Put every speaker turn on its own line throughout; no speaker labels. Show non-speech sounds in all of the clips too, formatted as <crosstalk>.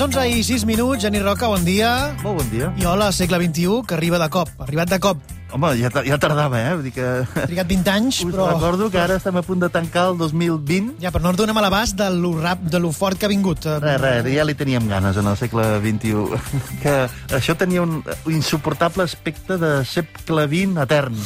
Les 11 i 6 minuts, Genís Roca, bon dia.
Molt bon dia.
I hola, segle XXI, que arriba de cop. Arribat de cop.
Home, ja, ja tardava, eh? Vull dir que...
Ha trigat 20 anys,
Us
però...
recordo que ara estem a punt de tancar el 2020.
Ja, però no ens donem a l'abast de lo, rap, de lo fort que ha vingut. Eh,
Res, res, ja li teníem ganes en el segle XXI. <laughs> Que això tenia un insuportable aspecte de segle XX etern.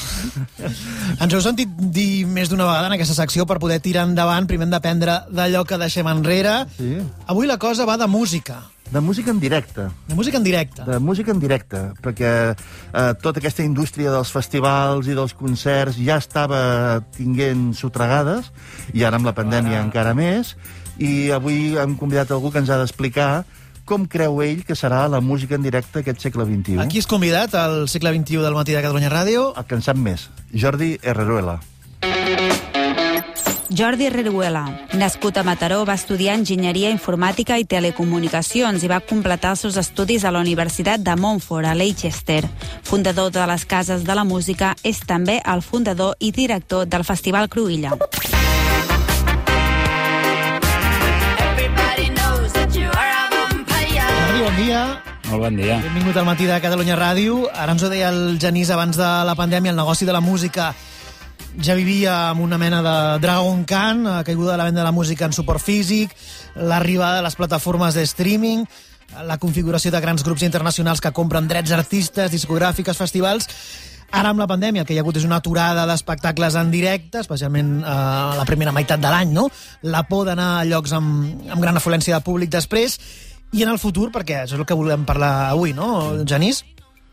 <laughs>
Ens heu sentit dir més d'una vegada en aquesta secció per poder tirar endavant, primer hem d'aprendre d'allò que deixem enrere.
Sí.
Avui la cosa va de música.
De música en directe.
De música en directe.
De música en directe, perquè eh, tota aquesta indústria dels festivals i dels concerts ja estava tinguent sotregades, i ara amb la pandèmia
Ara.
encara més, i avui hem convidat algú que ens ha d'explicar com creu ell que serà la música en directe aquest segle XXI.
Aquí és convidat al segle XXI del matí de Catalunya Ràdio.
El que en sap més, Jordi Herreruela.
Jordi Reruela, nascut a Mataró, va estudiar Enginyeria Informàtica i Telecomunicacions i va completar els seus estudis a la Universitat de Montfort, a Leicester. Fundador de les Cases de la Música, és també el fundador i director del Festival Cruïlla.
Bon dia.
Molt bon dia.
Benvingut al matí de Catalunya Ràdio. Ara ens ho deia el Genís abans de la pandèmia, el negoci de la música ja vivia amb una mena de Dragon Khan, eh, caiguda de la venda de la música en suport físic, l'arribada de les plataformes de streaming, la configuració de grans grups internacionals que compren drets artistes, discogràfiques, festivals... Ara, amb la pandèmia, el que hi ha hagut és una aturada d'espectacles en directe, especialment eh, a la primera meitat de l'any, no? La por d'anar a llocs amb, amb gran afluència de públic després, i en el futur, perquè això és el que volem parlar avui, no, Genís?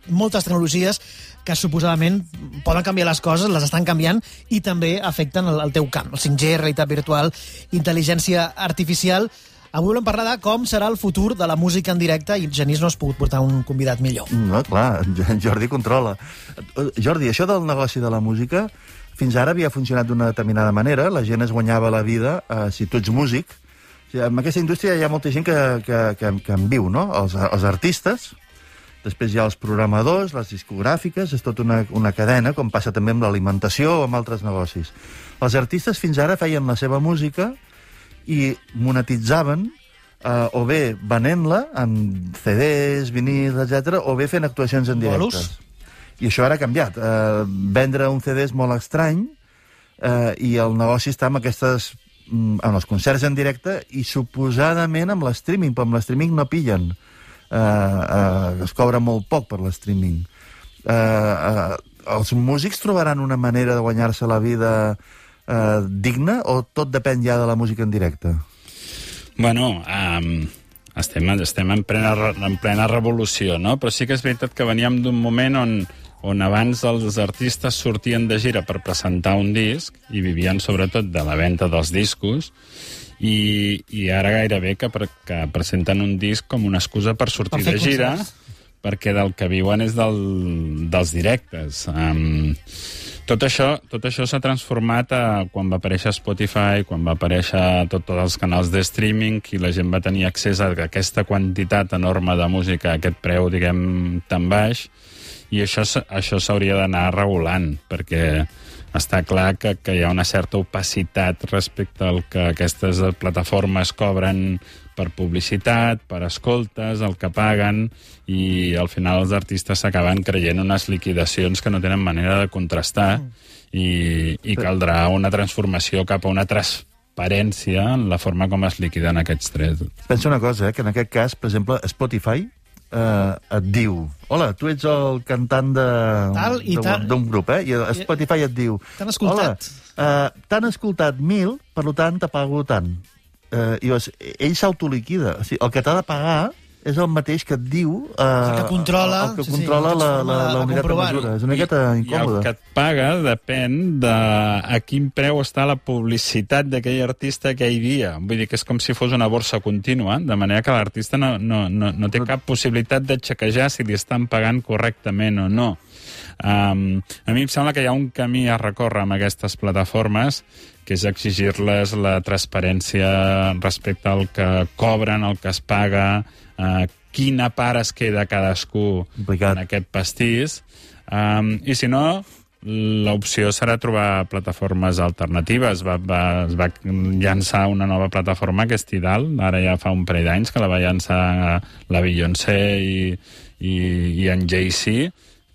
Moltes tecnologies que suposadament poden canviar les coses, les estan canviant i també afecten el, el teu camp. El 5G, realitat virtual, intel·ligència artificial... Avui volem parlar de com serà el futur de la música en directe i Genís no has pogut portar un convidat millor.
No, clar, <laughs> Jordi controla. Jordi, això del negoci de la música fins ara havia funcionat d'una determinada manera, la gent es guanyava la vida eh, si tu ets músic. En aquesta indústria hi ha molta gent que, que, que, que en viu, no? Els, els artistes, després hi ha els programadors, les discogràfiques, és tota una, una cadena, com passa també amb l'alimentació o amb altres negocis. Els artistes fins ara feien la seva música i monetitzaven eh, o bé venent-la amb CDs, vinils, etc, o bé fent actuacions en
Bolos.
directes. I això ara ha canviat. Eh, vendre un CD és molt estrany eh, i el negoci està amb aquestes mm, amb els concerts en directe i suposadament amb l'streaming, però amb l'streaming no pillen. Eh, eh, es cobra molt poc per l'streaming. Eh, eh, els músics trobaran una manera de guanyar-se la vida eh, digna o tot depèn ja de la música en directe?
Bueno, um, estem, estem en, plena, en plena revolució, no? Però sí que és veritat que veníem d'un moment on, on abans els artistes sortien de gira per presentar un disc i vivien sobretot de la venda dels discos i, i ara gairebé que, pre que presenten un disc com una excusa per sortir
Per
de gira
concerts.
perquè del que viuen és del, dels directes. Um, tot això tot això s'ha transformat a, quan va aparèixer Spotify, quan va aparèixer tot, tots els canals de streaming i la gent va tenir accés a aquesta quantitat enorme de música a aquest preu, diguem, tan baix, i això, això s'hauria d'anar regulant, perquè està clar que, que hi ha una certa opacitat respecte al que aquestes plataformes cobren per publicitat, per escoltes, el que paguen, i al final els artistes s'acaben creient unes liquidacions que no tenen manera de contrastar i, i caldrà una transformació cap a una transparència en la forma com es liquiden aquests drets.
Pensa una cosa, eh, que en aquest cas, per exemple, Spotify eh, et diu hola, tu ets el cantant d'un grup, eh? I Spotify et diu
T'han escoltat.
Hola, eh, t'han escoltat mil, per tant, te pago tant. Eh, I llavors, ell s'autoliquida. O sigui, el que t'ha de pagar és el mateix que et diu... Eh,
El que controla,
el que
sí, sí,
controla
la
la, la,
de-
la unitat de mesura. És una miqueta
I el
incòmode.
que et paga depèn de a quin preu està la publicitat d'aquell artista aquell dia. Vull dir que és com si fos una borsa contínua, de manera que l'artista no, no, no, no té cap possibilitat de xequejar si li estan pagant correctament o no. Um, a mi em sembla que hi ha un camí a recórrer amb aquestes plataformes que és exigir-les la transparència respecte al que cobren, el que es paga, uh, quina part es queda cadascú
Complicat.
en aquest pastís. Um, I si no, l'opció serà trobar plataformes alternatives. Va, va, es va llançar una nova plataforma que és Tidal, ara ja fa un parell d'anys que la va llançar la Beyoncé i, i, i en Jay-Z,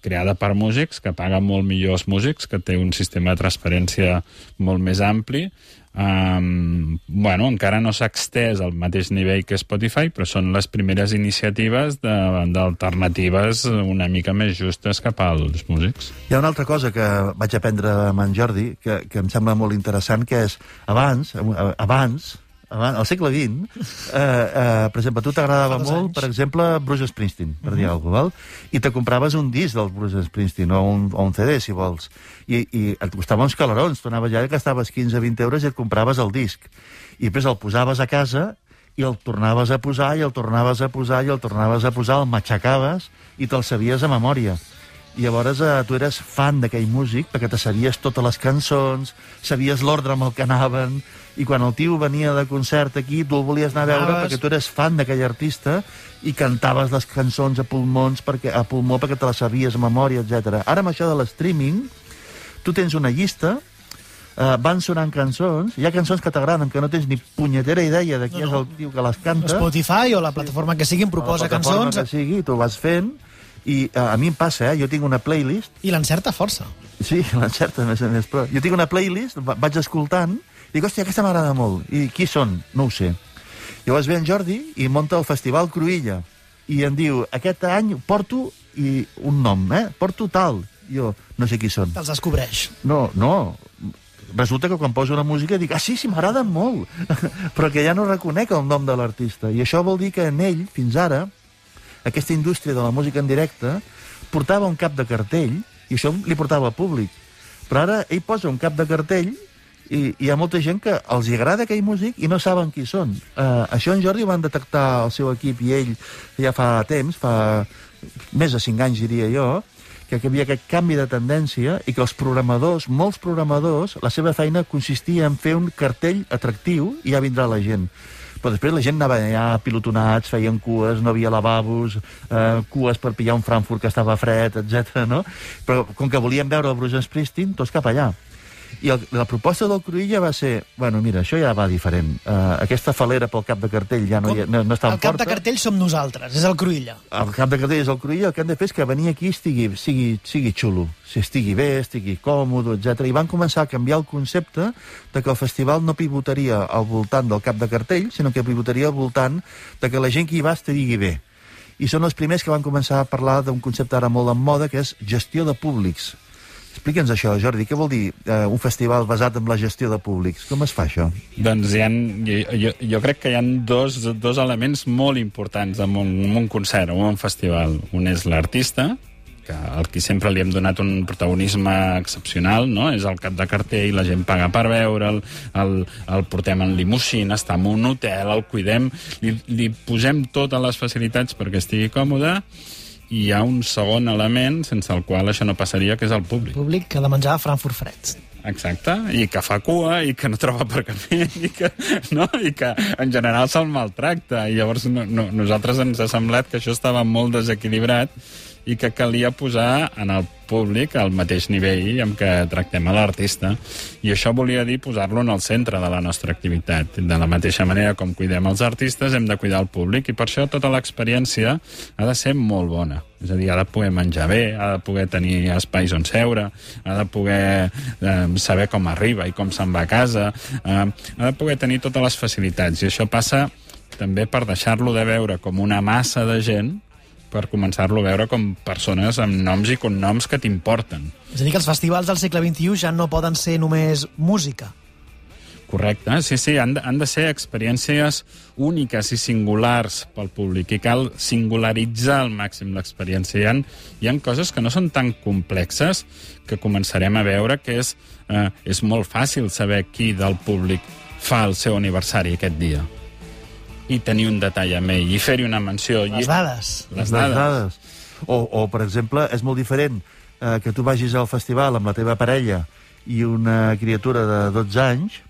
creada per músics, que paga molt millor els músics, que té un sistema de transparència molt més ampli. Um, bueno, encara no s'ha extès al mateix nivell que Spotify, però són les primeres iniciatives d'alternatives una mica més justes cap als músics.
Hi ha una altra cosa que vaig aprendre amb en Jordi, que, que em sembla molt interessant, que és, abans, eh, abans, abans al segle XX, eh, eh, per exemple, a tu t'agradava molt,
anys.
per exemple, Bruce Springsteen, per dir alguna cosa, val? i te compraves un disc del Bruce Springsteen, o un, o un CD, si vols, i, i et costava uns calarons, tu anaves allà i gastaves 15-20 euros i et compraves el disc, i després el posaves a casa i el tornaves a posar, i el tornaves a posar, i el tornaves a posar, el matxacaves, i te'l sabies a memòria. I llavors eh, tu eres fan d'aquell músic perquè te sabies totes les cançons, sabies l'ordre amb el que anaven, i quan el tio venia de concert aquí, tu el volies anar a veure
Anaves.
perquè tu eres fan d'aquell artista i cantaves les cançons a pulmons perquè, a pulmó perquè te les sabies a memòria, etc. Ara amb això de l'streaming, tu tens una llista, eh, van sonant cançons, hi ha cançons que t'agraden, que no tens ni punyetera idea de qui
No,
és
no.
el tio que les canta,
Spotify o la plataforma que sigui em proposa
la plataforma
cançons
que sigui, tu vas fent, i eh, a mi em passa, eh? jo tinc una playlist,
i l'encerta força.
sí, <laughs> l'encerta, a més a més, però jo tinc una playlist, va- vaig escoltant, i dic, hòstia, aquesta m'agrada molt, i qui són? No ho sé. Llavors ve en Jordi i munta el Festival Cruïlla, i em diu, aquest any porto i un nom, eh? Porto tal. Jo no sé qui són.
Te'ls descobreix.
No, no. Resulta que quan poso una música dic, ah, sí, sí, m'agraden molt, <laughs> però que ja no reconec el nom de l'artista. I això vol dir que en ell, fins ara, aquesta indústria de la música en directe, portava un cap de cartell, i això li portava públic. Però ara ell posa un cap de cartell i hi ha molta gent que els agrada aquell músic i no saben qui són. Uh, això en Jordi ho van detectar el seu equip i ell ja fa temps, fa més de 5 anys diria jo, que hi havia aquest canvi de tendència i que els programadors, molts programadors, la seva feina consistia en fer un cartell atractiu i ja vindrà la gent. Però després la gent anava allà pilotonats, feien cues, no havia lavabos, eh, cues per pillar un Frankfurt que estava fred, etc. no? Però com que volien veure el Bruce Springsteen, tots cap allà. I el, la proposta del Cruïlla va ser, bueno, mira, això ja va diferent. Uh, aquesta falera pel cap de cartell ja no, ha- no, no està en
el cap
porta.
de cartell som nosaltres, és el Cruïlla.
El cap de cartell és el Cruïlla, el que han de fer és que venir aquí estigui, sigui, sigui xulo, si estigui bé, estigui còmode, etc. I van començar a canviar el concepte de que el festival no pivotaria al voltant del cap de cartell, sinó que pivotaria al voltant de que la gent que hi va estigui bé. I són els primers que van començar a parlar d'un concepte ara molt en moda, que és gestió de públics. Explica'ns això, Jordi. Què vol dir eh, un festival basat en la gestió de públics? Com es fa això?
Doncs hi ha, jo, jo, crec que hi ha dos, dos elements molt importants en un, en un concert o un festival. Un és l'artista, que al qui sempre li hem donat un protagonisme excepcional, no? És el cap de cartell, la gent paga per veure'l, el, el portem en limusina, està en un hotel, el cuidem, li, li posem totes les facilitats perquè estigui còmode, hi ha un segon element sense el qual això no passaria, que és el públic.
Públic que ha de menjar Frankfurt freds.
Exacte, i que fa cua, i que no troba aparcament, i que, no? I que en general se'l maltracta. I llavors no, no, nosaltres ens ha semblat que això estava molt desequilibrat i que calia posar en el públic al mateix nivell amb què tractem a l'artista. I això volia dir posar-lo en el centre de la nostra activitat. De la mateixa manera com cuidem els artistes, hem de cuidar el públic, i per això tota l'experiència ha de ser molt bona. És a dir, ha de poder menjar bé, ha de poder tenir espais on seure, ha de poder eh, saber com arriba i com se'n va a casa, eh, ha de poder tenir totes les facilitats. I això passa també per deixar-lo de veure com una massa de gent per començar-lo a veure com persones amb noms i cognoms que t'importen.
És a dir, que els festivals del segle XXI ja no poden ser només música.
Correcte, sí, sí, han de, han de ser experiències úniques i singulars pel públic i cal singularitzar al màxim l'experiència. Hi, ha, hi ha coses que no són tan complexes que començarem a veure que és, eh, és molt fàcil saber qui del públic fa el seu aniversari aquest dia i tenir un detall amb ell i fer-hi una menció.
Les
I-
dades.
Les dades.
O, o, per exemple, és molt diferent eh, que tu vagis al festival amb la teva parella i una criatura de 12 anys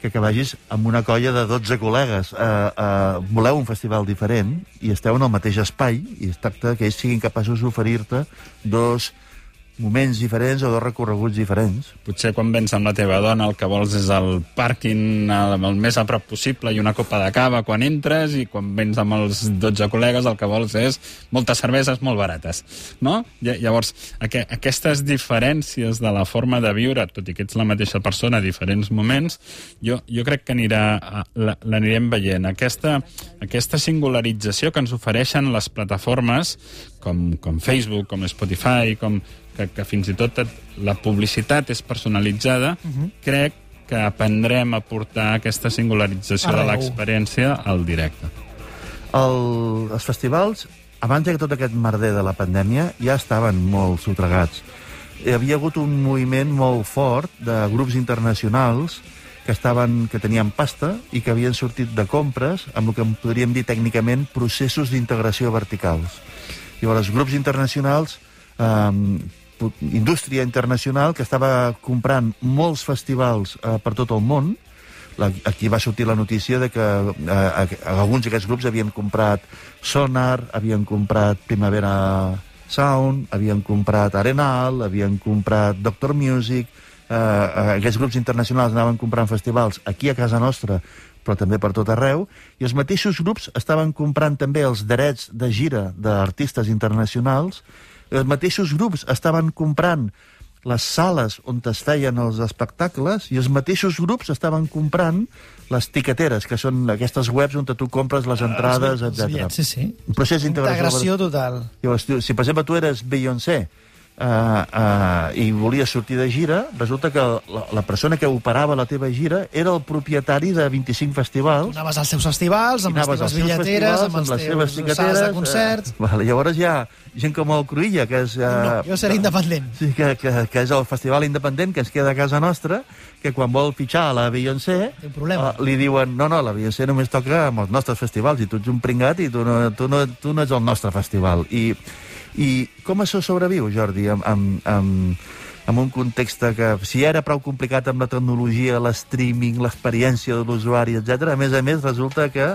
que que vagis amb una colla de 12 col·legues. Eh, eh, voleu un festival diferent i esteu en el mateix espai i es tracta que ells siguin capaços d'oferir-te dos moments diferents o dos recorreguts diferents.
Potser quan vens amb la teva dona el que vols és el pàrquing el, més a prop possible i una copa de cava quan entres i quan vens amb els 12 col·legues el que vols és moltes cerveses molt barates, no? Lla- Llavors, aqu aquestes diferències de la forma de viure, tot i que ets la mateixa persona a diferents moments, jo, jo crec que anirà, l'anirem veient. Aquesta, aquesta singularització que ens ofereixen les plataformes com, com Facebook, com Spotify, com, que, que fins i tot la publicitat és personalitzada, uh -huh. crec que aprendrem a portar aquesta singularització de
Arreu.
l'experiència al directe.
El, els festivals, abans de tot aquest merder de la pandèmia, ja estaven molt sotregats. Hi havia hagut un moviment molt fort de grups internacionals que, estaven, que tenien pasta i que havien sortit de compres amb el que en podríem dir tècnicament processos d'integració verticals. Llavors, grups internacionals, eh, indústria internacional, que estava comprant molts festivals eh, per tot el món, la, aquí va sortir la notícia de que eh, alguns d'aquests grups havien comprat Sonar, havien comprat Primavera Sound, havien comprat Arenal, havien comprat Doctor Music, eh, eh, aquests grups internacionals anaven comprant festivals aquí a casa nostra, però també per tot arreu, i els mateixos grups estaven comprant també els drets de gira d'artistes internacionals, els mateixos grups estaven comprant les sales on es feien els espectacles i els mateixos grups estaven comprant les tiqueteres, que són aquestes webs on tu compres les entrades,
Els
etc.
Sí, sí.
Un procés d'integració.
Integració total.
Llavors, si per exemple tu eres Beyoncé uh, uh, i volies sortir de gira, resulta que la, la persona que operava la teva gira era el propietari de 25 festivals.
Anaves als seus festivals, amb les teves billeteres, amb els
les
teus sales de concerts...
Eh, vale, llavors hi ha gent com el Cruïlla, que és... Eh,
No, jo seré independent.
Sí, que, que, que és el festival independent que ens queda a casa nostra, que quan vol fitxar a la Beyoncé, eh, li diuen, no, no, la Beyoncé només toca amb els nostres festivals, i tu ets un pringat i tu no, tu no, tu no ets el nostre festival. I, i com això sobreviu, Jordi, amb, amb, amb, amb un context que, si era prou complicat amb la tecnologia, l'streaming, l'experiència de l'usuari, etc, a més a més resulta que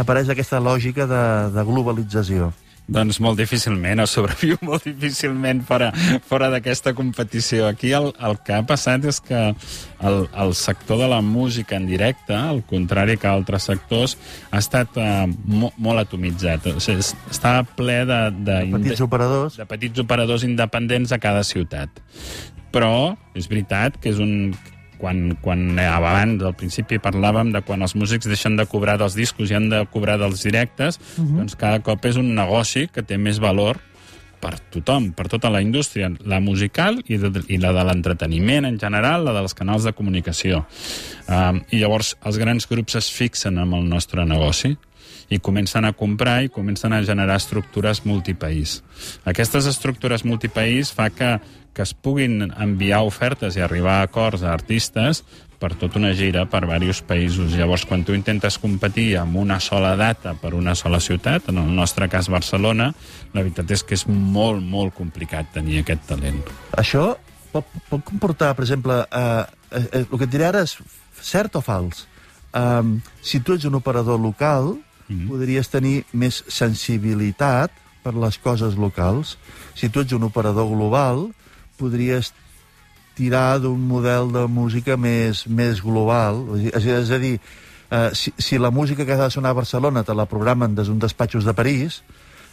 apareix aquesta lògica de, de globalització.
Doncs molt difícilment, o sobreviu molt difícilment fora, fora d'aquesta competició. Aquí el, el que ha passat és que el, el sector de la música en directe, al contrari que altres sectors, ha estat eh, mo, molt atomitzat. O sigui, es- està ple de, de,
Petits operadors.
de petits operadors independents a cada ciutat. Però és veritat que és un quan, quan abans, al principi, parlàvem de quan els músics deixen de cobrar dels discos i han de cobrar dels directes, uh -huh. doncs cada cop és un negoci que té més valor per tothom, per tota la indústria, la musical i, de, i la de l'entreteniment en general, la dels canals de comunicació. Um, I llavors els grans grups es fixen amb el nostre negoci i comencen a comprar i comencen a generar estructures multipaís. Aquestes estructures multipaís fa que, que es puguin enviar ofertes i arribar a acords a artistes per tota una gira per diversos països. Llavors, quan tu intentes competir amb una sola data per una sola ciutat, en el nostre cas Barcelona, la veritat és que és molt, molt complicat tenir aquest talent.
Això pot, pot comportar, per exemple, eh, eh, eh, el que et diré ara és cert o fals. Um, si tu ets un operador local, mm -hmm. podries tenir més sensibilitat per les coses locals. Si tu ets un operador global, podries tirar d'un model de música més, més global. És, a dir, eh, si, si la música que ha de sonar a Barcelona te la programen des d'un despatxos de París,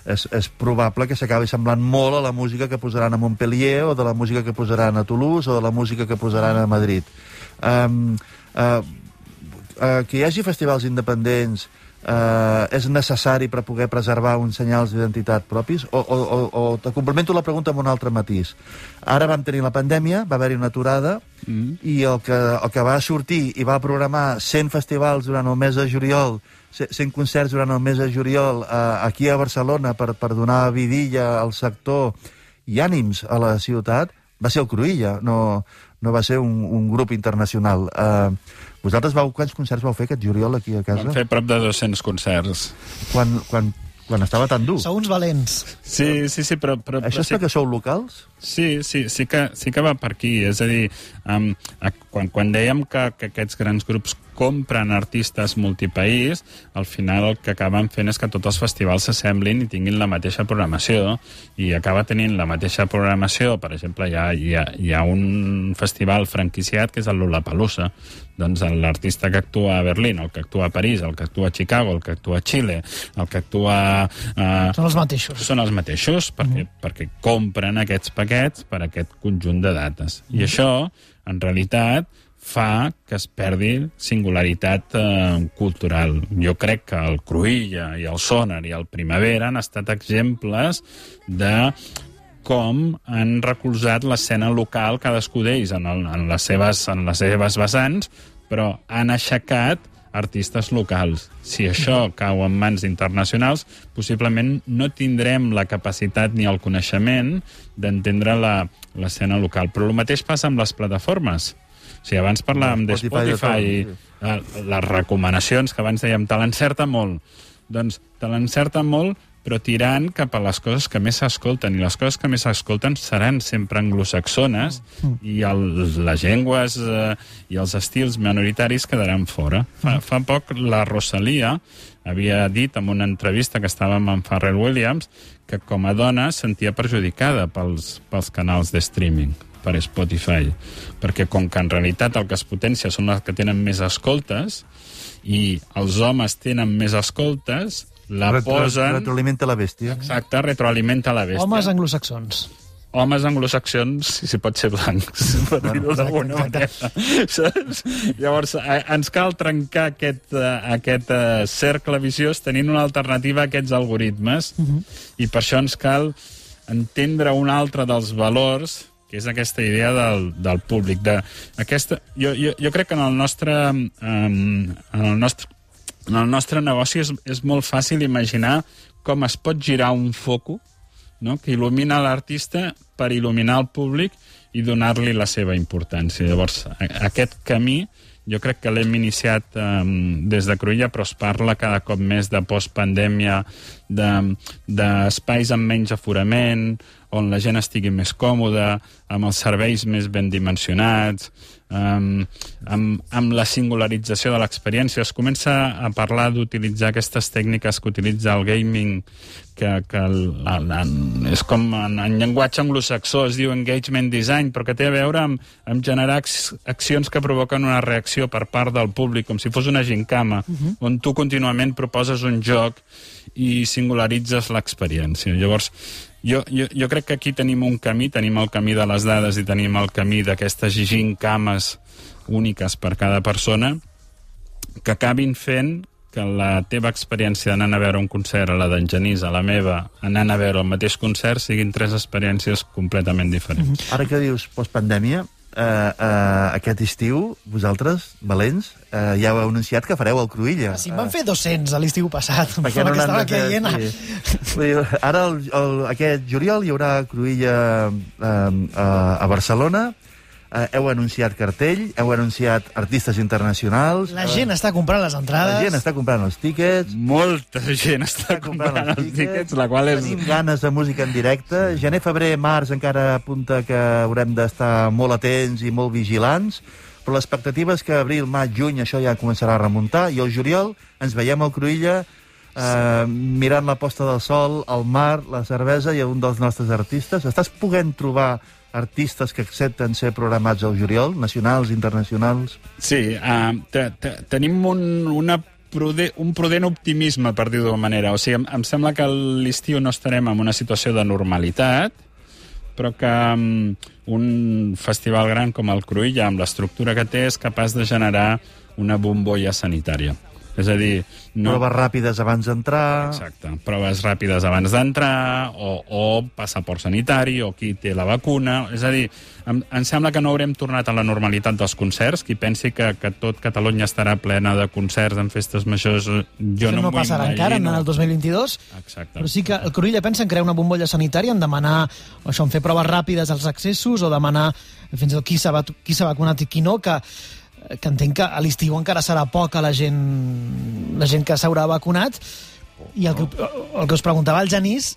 és, és probable que s'acabi semblant molt a la música que posaran a Montpellier o de la música que posaran a Toulouse o de la música que posaran a Madrid. Um, uh, uh, que hi hagi festivals independents uh, és necessari per poder preservar uns senyals d'identitat propis? O, o, o, o te complemento la pregunta amb un altre matís. Ara vam tenir la pandèmia, va haver-hi una aturada, mm. i el que, el que va sortir i va programar 100 festivals durant el mes de juliol 100 concerts durant el mes de juliol eh, aquí a Barcelona per, per donar vidilla al sector i ànims a la ciutat, va ser el Cruïlla, no, no va ser un, un grup internacional. Eh, vosaltres vau, quants concerts vau fer aquest juliol aquí a casa?
Vam fer prop de 200 concerts.
Quan, quan, quan estava tan dur.
Sou uns valents.
Sí, sí, sí, però... però
Això és perquè sou locals?
Sí, sí, sí que, sí que va per aquí. És a dir, um, a, quan, quan dèiem que, que aquests grans grups compren artistes multipaís, al final el que acaben fent és que tots els festivals s'assemblin i tinguin la mateixa programació i acaba tenint la mateixa programació. Per exemple, hi ha, hi ha, hi ha un festival franquiciat que és el Lollapalooza. Doncs l'artista que actua a Berlín, el que actua a París, el que actua a Chicago, el que actua a Xile, el que actua a,
Són els mateixos.
són els mateixos perquè, mm. perquè compren aquests paquets per aquest conjunt de dates. I això, en realitat, fa que es perdi singularitat eh, cultural. Jo crec que el Cruïlla i el Sonar i el Primavera han estat exemples de com han recolzat l'escena local cadascú d'ells en, el, en, les seves, en les seves vessants, però han aixecat artistes locals. Si això <laughs> cau en mans internacionals, possiblement no tindrem la capacitat ni el coneixement d'entendre la- l'escena local. Però el mateix passa amb les plataformes. O sigui, abans parlàvem de
Spotify, tot,
eh, les recomanacions, que abans dèiem, te l'encerta molt. Doncs te l'encerta molt, però tirant cap a les coses que més s'escolten. I les coses que més s'escolten seran sempre anglosaxones i el, les llengües eh, i els estils minoritaris quedaran fora. Fa, fa poc la Rosalia havia dit en una entrevista que estàvem amb Pharrell Williams que com a dona sentia perjudicada pels, pels canals de streaming per Spotify, perquè com que en realitat el que es potencia són les que tenen més escoltes i els homes tenen més escoltes, la
Retro-
posen...
Retroalimenta la bèstia.
Exacte, retroalimenta la bèstia.
Homes anglosaxons.
homes anglosaxons, si, si pot ser blancs, <laughs> per dir-ho d'alguna manera. Saps? Llavors, eh, ens cal trencar aquest, eh, aquest eh, cercle viciós tenint una alternativa a aquests algoritmes i per això ens cal entendre un altre dels valors que és aquesta idea del, del públic. De, aquesta, jo, jo, jo crec que en el nostre, um, en el nostre, en el nostre negoci és, és molt fàcil imaginar com es pot girar un foco no? que il·lumina l'artista per il·luminar el públic i donar-li la seva importància. Llavors, aquest camí jo crec que l'hem iniciat um, des de Cruïlla, però es parla cada cop més de postpandèmia, de- d'espais de, amb menys aforament, on la gent estigui més còmoda, amb els serveis més ben dimensionats, um, amb, amb la singularització de l'experiència. Es comença a parlar d'utilitzar aquestes tècniques que utilitza el gaming, que, que el, el, el, és com en, en llenguatge anglosaxó es diu engagement design, però que té a veure amb, amb generar ac accions que provoquen una reacció per part del públic, com si fos una gincama, uh -huh. on tu contínuament proposes un joc i singularitzes l'experiència. Llavors, jo, jo, jo crec que aquí tenim un camí, tenim el camí de les dades i tenim el camí d'aquestes gincames úniques per cada persona, que acabin fent que la teva experiència anant a veure un concert, a la d'en Genís, a la meva, anant a veure el mateix concert, siguin tres experiències completament diferents.
Ara que dius postpandèmia, eh, eh, aquest estiu, vosaltres, valents, eh, ja heu anunciat que fareu el Cruïlla.
Sí, en van fer 200 a l'estiu passat,
Perquè
que
n'han
estava
de fer-
caient.
sí. Ara, el, el, aquest juliol, hi haurà Cruïlla eh, a, a Barcelona, eh, heu anunciat cartell, heu anunciat artistes internacionals...
La gent està comprant les entrades.
La gent està comprant els tíquets,
Molta gent està comprant els tíquets, la qual és...
Tenim ganes de música en directe. Gener, febrer, març encara apunta que haurem d'estar molt atents i molt vigilants, però l'expectativa és que abril, maig, juny això ja començarà a remuntar, i el juliol ens veiem al Cruïlla eh, mirant la posta del sol, el mar, la cervesa i un dels nostres artistes. Estàs podent trobar artistes que accepten ser programats al juliol, nacionals, internacionals?
Sí, uh, te, te, tenim un, una prude, un prudent optimisme, per dir-ho d'una manera. O sigui, em, em sembla que l'estiu no estarem en una situació de normalitat, però que um, un festival gran com el Cruïlla, amb l'estructura que té, és capaç de generar una bombolla sanitària. És a dir,
No. Proves ràpides abans d'entrar...
Exacte. Proves ràpides abans d'entrar, o, o passaport sanitari, o qui té la vacuna... És a dir, em, em sembla que no haurem tornat a la normalitat dels concerts. Qui pensi que, que tot Catalunya estarà plena de concerts en festes majors, eh, jo
Això
no,
no passarà
imagino.
encara en el 2022.
Exacte.
Però sí que el Cruïlla pensa en crear una bombolla sanitària, en demanar això, en fer proves ràpides als accessos o demanar fins i tot qui s'ha vacunat i qui no, que, que entenc que a l'estiu encara serà poca la gent, la gent que s'haurà vacunat. I el que, el que us preguntava el Genís,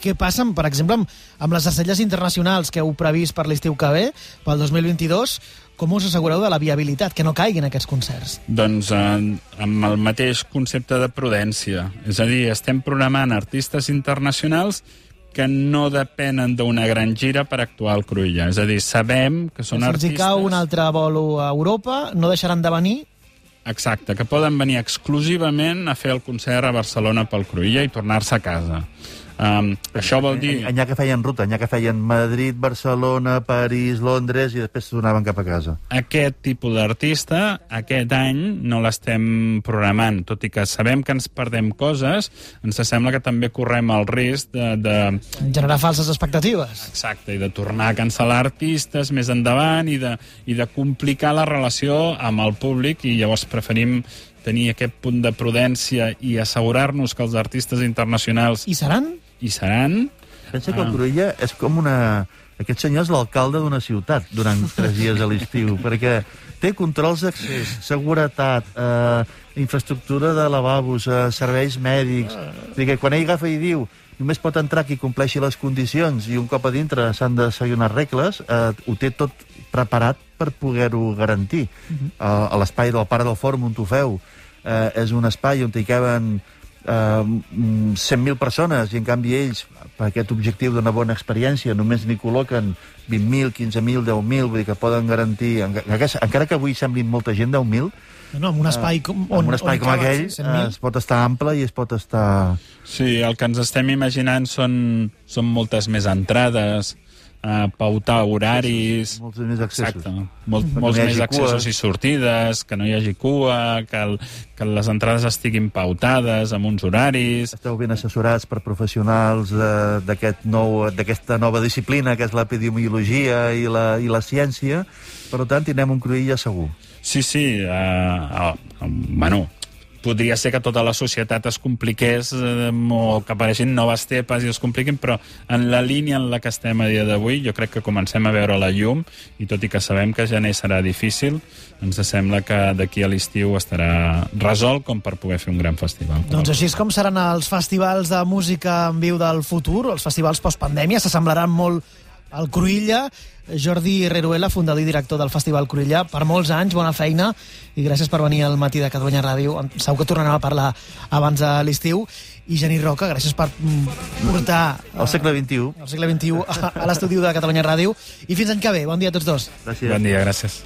què passa, amb, per exemple, amb, amb les acelles internacionals que heu previst per l'estiu que ve, pel 2022, com us assegureu de la viabilitat, que no caiguin aquests concerts?
Doncs eh, amb el mateix concepte de prudència. És a dir, estem programant artistes internacionals que no depenen d'una gran gira per actuar al Cruïlla. És a dir, sabem que són
si
artistes...
cau un altre bolo a Europa, no deixaran de venir
Exacte, que poden venir exclusivament a fer el concert a Barcelona pel Cruïlla i tornar-se a casa. Um, això vol dir...
Ha que feien ruta, ha que feien Madrid, Barcelona, París, Londres, i després tornaven cap a casa.
Aquest tipus d'artista aquest any no l'estem programant, tot i que sabem que ens perdem coses, ens sembla que també correm el risc de, de,
generar falses expectatives.
Exacte, i de tornar a cancel·lar artistes més endavant i de, i de complicar la relació amb el públic i llavors preferim tenir aquest punt de prudència i assegurar-nos que els artistes internacionals
I seran?
Hi seran.
Pensa que
Ah.
el Cruïlla és com una... Aquest senyor és l'alcalde d'una ciutat durant tres dies a l'estiu, <laughs> perquè té controls d'accés, seguretat, eh, infraestructura de lavabos, eh, serveis mèdics... O sigui que quan ell agafa i diu només pot entrar qui compleixi les condicions i un cop a dintre s'han de seguir unes regles, eh, ho té tot preparat per poder-ho garantir. Uh a l'espai del Pare del Fòrum on ho feu eh, és un espai on hi caben eh, mm, 100.000 persones i en canvi ells, per aquest objectiu d'una bona experiència, només n'hi col·loquen 20.000, 15.000, 10.000, vull dir que poden garantir, encara, que avui semblin molta gent, 10.000,
No, en un espai com,
en un espai
on
com aquell
100.000.
eh, es pot estar ample i es pot estar...
Sí, el que ens estem imaginant són, són moltes més entrades, eh, pautar horaris...
Molts més accessos.
Exacte.
Perquè
molts
no
més accessos
cues.
i sortides, que no hi hagi cua, que, el, que les entrades estiguin pautades amb uns horaris...
Esteu ben assessorats per professionals eh, d'aquest nou- d'aquesta nova disciplina, que és l'epidemiologia i, la, i la ciència. Per tant, tindrem un cruïlla segur.
Sí, sí, uh, uh, bueno, podria ser que tota la societat es compliqués eh, o que apareixin noves tepes i es compliquin, però en la línia en la que estem a dia d'avui jo crec que comencem a veure la llum i tot i que sabem que gener serà difícil, ens sembla que d'aquí a l'estiu estarà resolt com per poder fer un gran festival.
Doncs així és com seran els festivals de música en viu del futur, els festivals postpandèmia, s'assemblaran molt al Cruïlla. Jordi Reruela, fundador i director del Festival Cruïlla, per molts anys, bona feina, i gràcies per venir al matí de Catalunya Ràdio. Segur que tornarem a parlar abans de l'estiu. I Geni Roca, gràcies per mm, portar
Al segle XXI.
al segle XXI a, a l'estudi de Catalunya Ràdio. I fins l'any que ve. Bon dia a tots dos.
Gràcies.
Bon dia, gràcies.